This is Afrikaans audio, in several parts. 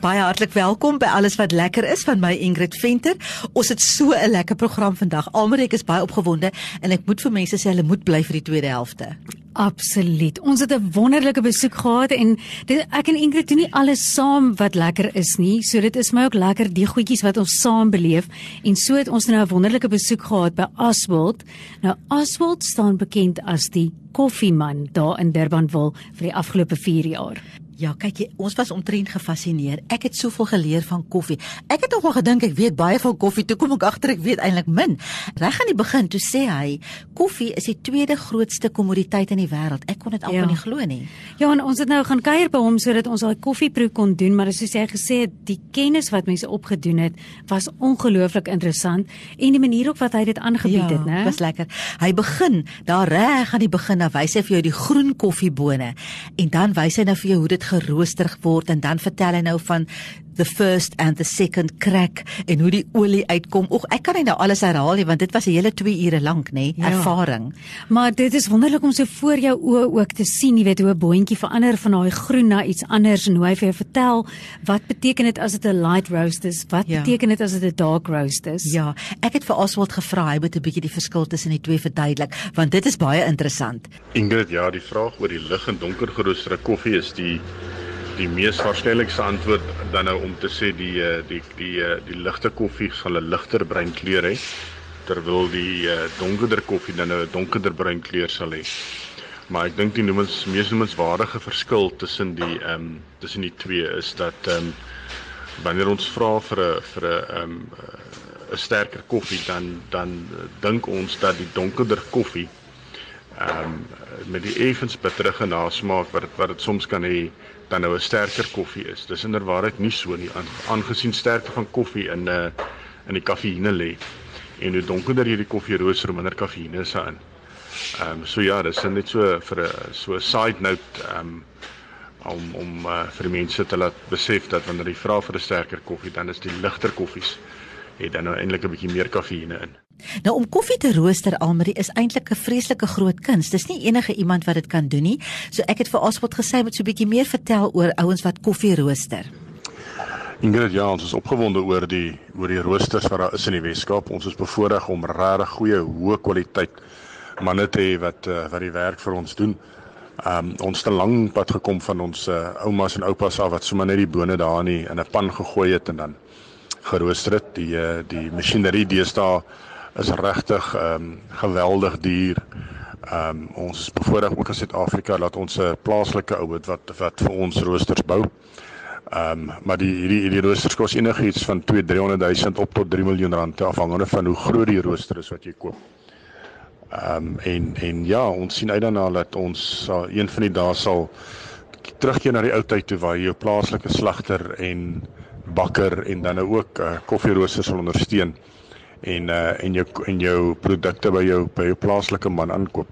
Baie hartlik welkom by alles wat lekker is van my Ingrid Venter. Ons het so 'n lekker program vandag. Almerek is baie opgewonde en ek moet vir mense sê hulle moet bly vir die tweede helfte. Absoluut. Ons het 'n wonderlike besoek gehad en dit, ek en Ingrid doen nie alles saam wat lekker is nie. So dit is my ook lekker die goedjies wat ons saam beleef en so het ons nou 'n wonderlike besoek gehad by Aswold. Nou Aswold staan bekend as die koffieman daar in Durbanville vir die afgelope 4 jaar. Ja, kyk jy, ons was omtrent gefassineer. Ek het soveel geleer van koffie. Ek het nogal gedink ek weet baie van koffie, toe kom ek agter ek weet eintlik min. Reg aan die begin toe sê hy, koffie is die tweede grootste kommoditeit in die wêreld. Ek kon dit amper Ja. nie glo nie. Ja, en ons het nou gaan kuier by hom sodat ons daai koffieproe kon doen, maar soos hy gesê het, die kennis wat mense opgedoen het, was ongelooflik interessant en die manier op wat hy dit aangebied het, né? was lekker. Hy begin daar reg aan die begin, dan wys hy vir jou die groen koffiebone en dan wys hy nou vir jou hoe dit gerooster word en dan vertel hy nou van the first and the second crack en hoe die olie uitkom. Oek, ek kan nie nou alles herhaal nie want dit was 'n hele 2 ure lank, nê, Ja. ervaring. Maar dit is wonderlik om so voor jou oë ook te sien, jy weet hoe 'n boontjie verander van daai groen na iets anders en hoe hy vir jou vertel wat beteken dit as dit 'n light roast is? Wat Ja. beteken dit as dit 'n dark roast is? Ja, ek het vir Oswald gevra hy moet 'n bietjie die verskil tussen die twee verduidelik want dit is baie interessant. Ingrid, ja, die vraag oor die lig en donker geroosterde koffie is die die mees waarskynlikste antwoord dan nou om te sê die eh, die die eh, die ligte koffie sal 'n ligter bruin kleur hê terwyl die uh, donkerder koffie dan nou 'n donkerder bruin kleur sal hê. Maar ek dink die noemens mees noemenswaardige verskil tussen die ehm um, tussen die twee is dat ehm um, wanneer ons vra vir 'n vir 'n ehm um, 'n sterker koffie dan dan dink ons dat die donkerder koffie ehm um, met die effens bitterige nasmaak wat dit wat dit soms kan hê dan nou 'n sterker koffie is. Dis inderwaarheid nie so nie aan- aangesien sterkte van koffie in 'n uh, in die kafeïne lê. En hoe donkerder jy die koffie rooster, hoe minder kafeïne is daarin. Ehm um, so ja, dis net so vir 'n so 'n side note ehm um, om om uh, vir mense te laat besef dat wanneer jy vra vir 'n sterker koffie, dan is die ligter koffies het dan nou eintlik 'n bietjie meer kafeïne in. Nou om koffie te rooster Almarie is eintlik 'n vreeslike groot kuns. Dis nie enige iemand wat dit kan doen nie. So ek het vir Oswald gesê moet so 'n bietjie meer vertel oor ouens wat koffie rooster. Ingrid, ja, ons is opgewonde oor die oor die roosters wat daar is in die Weskaap. Ons is bevoorreg om regtig goeie, hoë kwaliteit manne te hê wat uh, wat die werk vir ons doen. Um ons het 'n lang pad gekom van ons uh, oumas en oupas af wat sommer net die bone daar in in 'n pan gegooi het en dan gerooster het. Die uh, die masjinerie deesdae is regtig um geweldig duur. Um ons is bevoorreg ook in Suid-Afrika dat ons 'n plaaslike ou het wat wat vir ons roosters bou. Ehm um, maar die hierdie hierdie roosters kos enigiets van 2 300 000 op tot 3 miljoen rand afhangende van hoe groot die rooster is wat jy koop. Ehm um, en en ja, ons sien uit daarna dat ons sal een van die dae sal terugkeer na die ou tyd toe waar jy jou plaaslike slagter en bakker en dan nou ook uh, koffieroosters sal ondersteun en uh, en jou en jou produkte by jou by jou plaaslike man aankoop.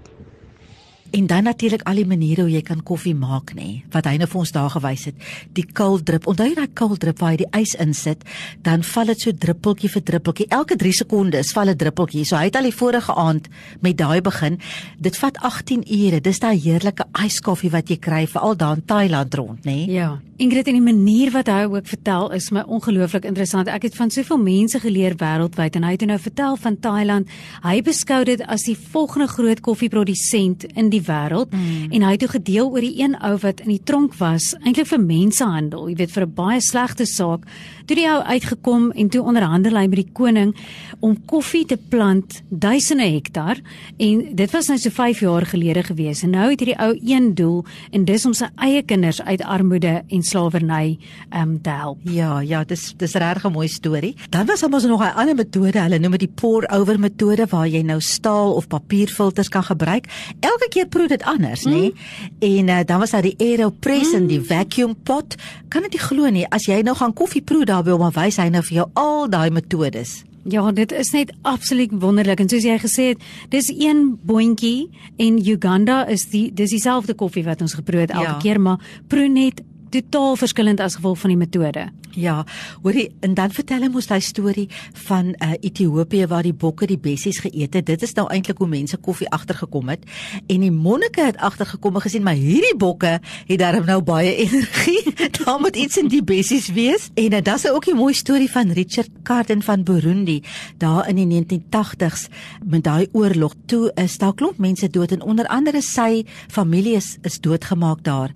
En dan natuurlik al die maniere hoe jy kan koffie maak nê, wat hy nou vir ons daar gewys het. Die cold drip. Onthou jy daai cold drip waar jy die ys insit, dan val dit so druppeltjie vir druppeltjie. Elke 3 sekondes val 'n druppeltjie. So hy het al die vorige aand met daai begin. Dit vat 18 ure. Dis daai heerlike yskoffie wat jy kry veral daar in Thailand rond nê. Ja, Ingrid en die manier wat hy ook vertel is my ongelooflik interessant. Ek het van soveel mense geleer wêreldwyd en hy het nou vertel van Thailand. Hy beskou dit as die volgende groot koffieprodusent in die wêreld mm. en hy het toe gedeel oor die een ou wat in die tronk was, eintlik vir mensehandel, jy weet vir 'n baie slegte saak. Toe die ou uitgekom en toe onderhandel hy met die koning om koffie te plant duisende hektar en dit was nou so 5 jaar gelede gewees en nou het hierdie ou een doel en dis om sy eie kinders uit armoede en slawerny um, te help. Ja, ja, dis dis regtig 'n mooi storie. Dan was daar mos nog 'n ander metode, hulle noem dit die pour-over metode waar jy nou staal of papierfilters kan gebruik. Elke keer proe dit anders, mm. nê? En uh, dan was daar die AeroPress mm. en die vacuum pot. Kan dit nie glo nie, as jy nou gaan koffie proe daar by hom, dan wys hy nou vir jou al daai metodes. Ja, dit is net absoluut wonderlik en soos jy gesê het, dis een boontjie en Uganda is die dis dieselfde koffie wat ons geproe het elke Ja. keer, maar proe net totaal verskillend as gevolg van die metode. Ja, hoorie, en dan vertel hy mos daai storie van uh, Ethiopië waar die bokke die bessies geëet het. Dit is nou eintlik hoe mense koffie agtergekom het. En die monnike het agtergekom en gesien maar hierdie bokke het darm nou baie energie. Daar moet iets in die bessies wees. En uh, dis ook 'n mooi storie van Richard Carden van Burundi daar in die 1980s met daai oorlog. Toe is daar klomp mense dood en onder andere sy familie is, is doodgemaak daar.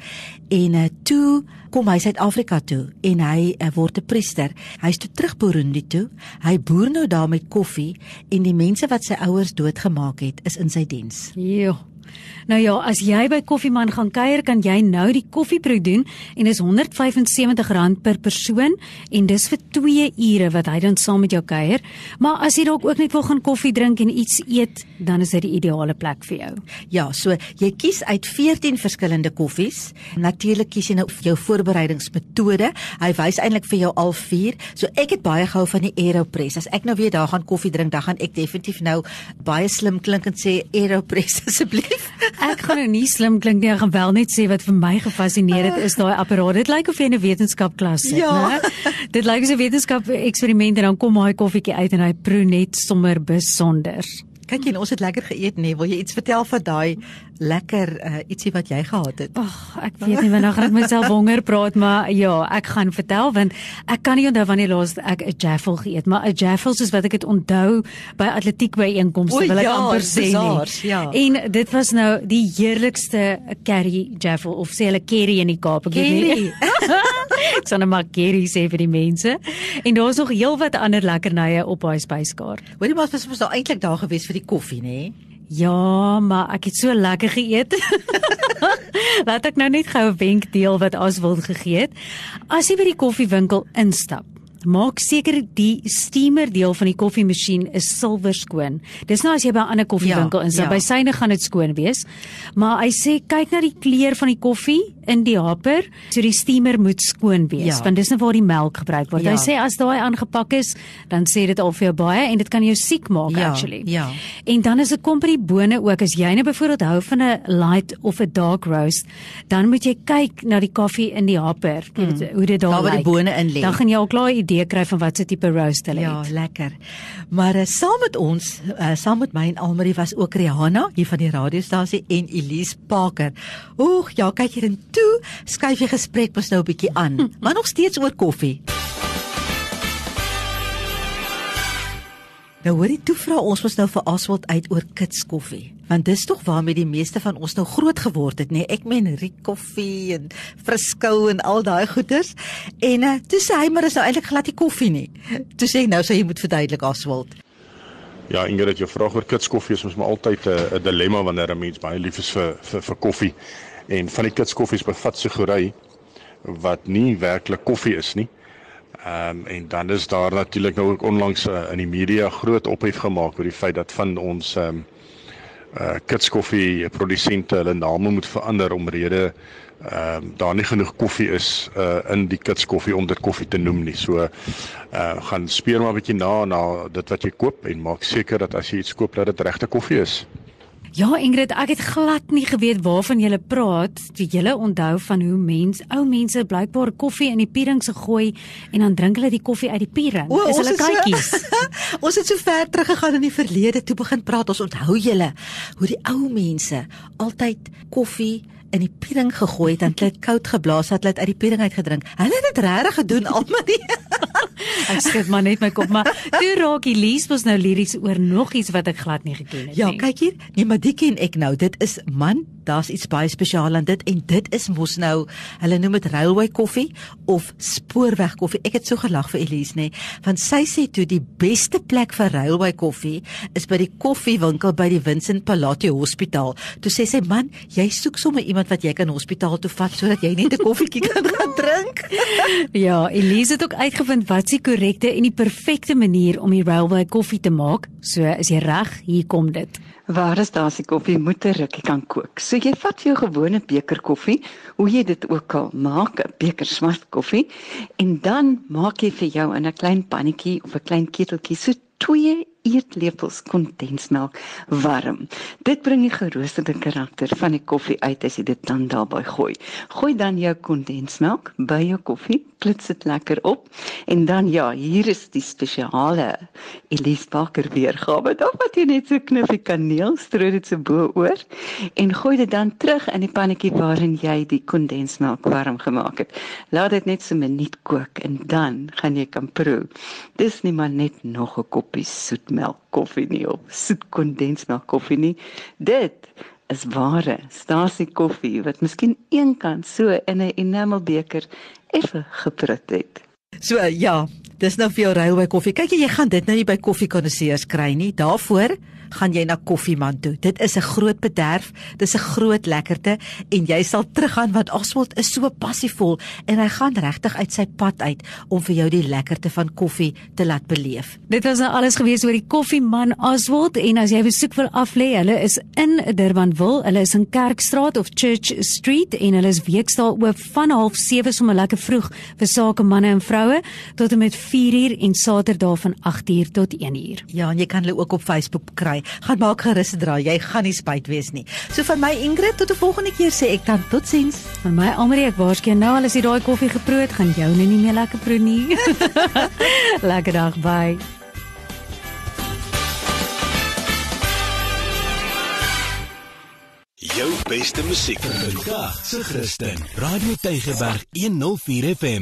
En uh, toe kom hy Suid-Afrika toe en hy uh, word 'n priester. Hy's toe terug Burundi toe. Hy boer nou daar met koffie en die mense wat sy ouers doodgemaak het, is in sy diens. Ja. Nou ja, as jy by Koffieman gaan kuier, kan jy nou die koffieproe doen en dis R175 per persoon en dis vir 2 ure wat hy dan saam met jou kuier. Maar as jy dalk ook net wil gaan koffie drink en iets eet, dan is dit die ideale plek vir jou. Ja, so jy kies uit 14 verskillende koffies. Natuurlik kies jy nou jou voorbereidingsmetode. Hy wys eintlik vir jou al 4. So ek het baie gehou van die AeroPress. As ek nou weer daar gaan koffie drink, dan gaan ek definitief nou baie slim klink en sê AeroPress asseblief. Ek gaan nou nie slim klink nie, ek gaan wel net sê wat vir my gefassineer het is daai apparaat. Dit lyk of jy in 'n wetenskapklas sit, Ja. né? Dit lyk so 'n wetenskap eksperiment en dan kom daai koffietjie uit en hy proe net sommer besonder. Kyk jy, ons het lekker geëet, nee. Wil jy iets vertel van daai lekker uh, ietsie wat jy gehad het? Ag, ek weet nie wanneer gaan ek myself honger praat, maar ja, ek gaan vertel want ek kan nie onthou wanneer laas ek 'n jaffel geëet, maar 'n jaffel soos wat ek dit onthou by atletiek byeenkomste O, wil ek ja, amper sê bazaars, nie. ja. En dit was nou die heerlikste curry jaffel of sê hulle curry in die Kaap, ek weet nie. Ek sal net maar curry sê vir die mense. En daar's nog heelwat ander lekkernye op daai spyskaart. Hoorie maar was nou eintlik daar gewees vir die koffie, nê? Ja, maar ek het so lekker geëet. Laat ek nou net gou 'n wenk deel wat Aswild gegee het. As jy by die koffiewinkel instap, maak seker die steamer deel van die koffiemasjien is silwer skoon. Dis nou as jy by 'n ander koffiewinkel Ja, instap, ja. by syne gaan dit skoon wees. Maar hy sê kyk na die kleur van die koffie in die haper, so die steamer moet skoon wees, Ja. want dis nou waar die melk gebruik word. Ja. Hy sê as daai aangepak is, dan sê dit al vir jou baie en dit kan jou siek maak Ja, actually. ja. En dan as dit kom by die bone ook, as jy nou byvoorbeeld hou van 'n light of 'n dark roast, dan moet jy kyk na die koffie in die happer, jy weet hoe dit daar Daar waar die lyk. bone in lê. Dan gaan jy al klaar 'n idee kry van wat se tipe roast hulle Ja, het. lekker. Maar uh, saam met ons, uh, saam met my en Almarie was ook Rihanna hier van die radiostasie en Elise Parker. Oeg, ja, kyk hier en toe skuif jy gesprek mos nou 'n bietjie aan, maar nog steeds oor koffie. Nou hoorie, toe vra ons mos nou vir Aswald uit oor kits koffie. Want dis tog waarmee die meeste van ons nou groot geword het, nê? Nee? Ek meen Riet koffie en Friskou en al daai goeders. En uh, toe sê hy maar is nou eintlik glad nie koffie nie. Toe sê ek nou sê jy moet verduidelik Aswald. Ja, Ingrid, jou vraag oor kitskoffie is mos maar altyd 'n 'n dilemma wanneer 'n mens baie lief is vir vir vir koffie. En van die kitskoffies bevat sugery wat nie werklik koffie is nie. Ehm um, en dan is daar natuurlik nou ook onlangs uh, in die media groot ophef gemaak oor die feit dat van ons ehm um, uh kitskoffie produsente hulle name moet verander omrede ehm um, daar nie genoeg koffie is uh in die kitskoffie om dit koffie te noem nie. So uh gaan speur maar 'n bietjie na na dit wat jy koop en maak seker dat as jy iets koop dat dit regte koffie is. Ja, Ingrid, ek het glad nie geweet waarvan jy praat. Jy onthou van hoe mens, ou mense blykbaar koffie in die pierings gegooi en dan drink hulle die koffie uit die piering. O, ons hulle het so- kykies. ons het so ver teruggegaan in die verlede toe begin praat. Ons onthou julle hoe die ou mense altyd koffie in die piering gegooi het en dit koud geblaas het, het uit die piering uitgedrink. Hulle het dit regtig gedoen almal die. Ek skud maar net my kop, maar toe raak Elise mos nou liries oor nog iets wat ek glad nie geken het Ja, nie. kyk hier. Nee, maar dit ken ek nou. Dit is man, daar's iets baie spesiaal aan dit en dit is mos nou, hulle noem dit railway koffie of spoorweg koffie. Ek het so gelag vir Elise nê, want sy sê toe die beste plek vir railway koffie is by die koffiewinkel by die Vincent Palati Hospitaal. Toe sê sy man, jy soek sommer iemand wat jy kan hospitaal toe vat sodat jy net 'n koffietjie kan gaan drink. Ja, Elise het ook uitgevind wat se korrekte en die perfekte manier om die railway koffie te maak. So, is jy reg? Hier kom dit. Waar is daar se koffie moet 'n rukkie kan kook. So jy vat jou gewone beker koffie, hoe jy dit ook al maak, 'n beker swart koffie, en dan maak jy vir jou in 'n klein pannetjie of 'n klein keteltjie so 2 eetlepels kondensmelk warm. Dit bring die geroosterde karakter van die koffie uit as jy dit dan daarbey gooi. Gooi dan jou kondensmelk by jou koffie, klits dit lekker op en dan ja, hier is die spesiale Elise Parker weergawe. Dan wat jy net so kniffie kaneel strooi dit so bo oor en gooi dit dan terug in die pannetjie waarin jy die kondensmelk warm gemaak het. Laat dit net so 'n minuut kook en dan gaan jy kan proe. Dis nie maar net nog 'n koppie soetmelk koffie nie of soet kondensmelk koffie nie. Dit is ware stasie koffie wat miskien eenkant so in 'n enamelbeker effe geprut het. So ja, dis nou vir jou railway koffie. Kyk jy gaan dit nou nie by koffiekondenseurs kry nie. Daarvoor gaan jy na Koffieman toe. Dit is 'n groot bederf, dis 'n groot lekkerte en jy sal teruggaan want Oswald is so passievol en hy gaan regtig uit sy pad uit om vir jou die lekkerte van koffie te laat beleef. Dit was nou alles gewees oor die Koffieman Oswald en as jy besoek wil aflê, hulle is in Durbanville, hulle is in Kerkstraat of Church Street en hulle is weekdae oop van 07:30 sommer lekker vroeg vir sake manne en vroue tot en met 4uur en Saterdag van 8uur tot 1uur. Ja, en jy kan hulle ook op Facebook kry. Gaan maak gerus dra, jy gaan nie spyt wees nie. So van my Ingrid tot 'n volgende keer sê ek dan totsiens. Van my Almarie, ek waarskynlik nou al as jy daai koffie geproe het, gaan jou nou nie meer lekker proe nie. lekker dag, bye. Jou beste musiek vandag se Christen. Radio Tygerberg 104 FM.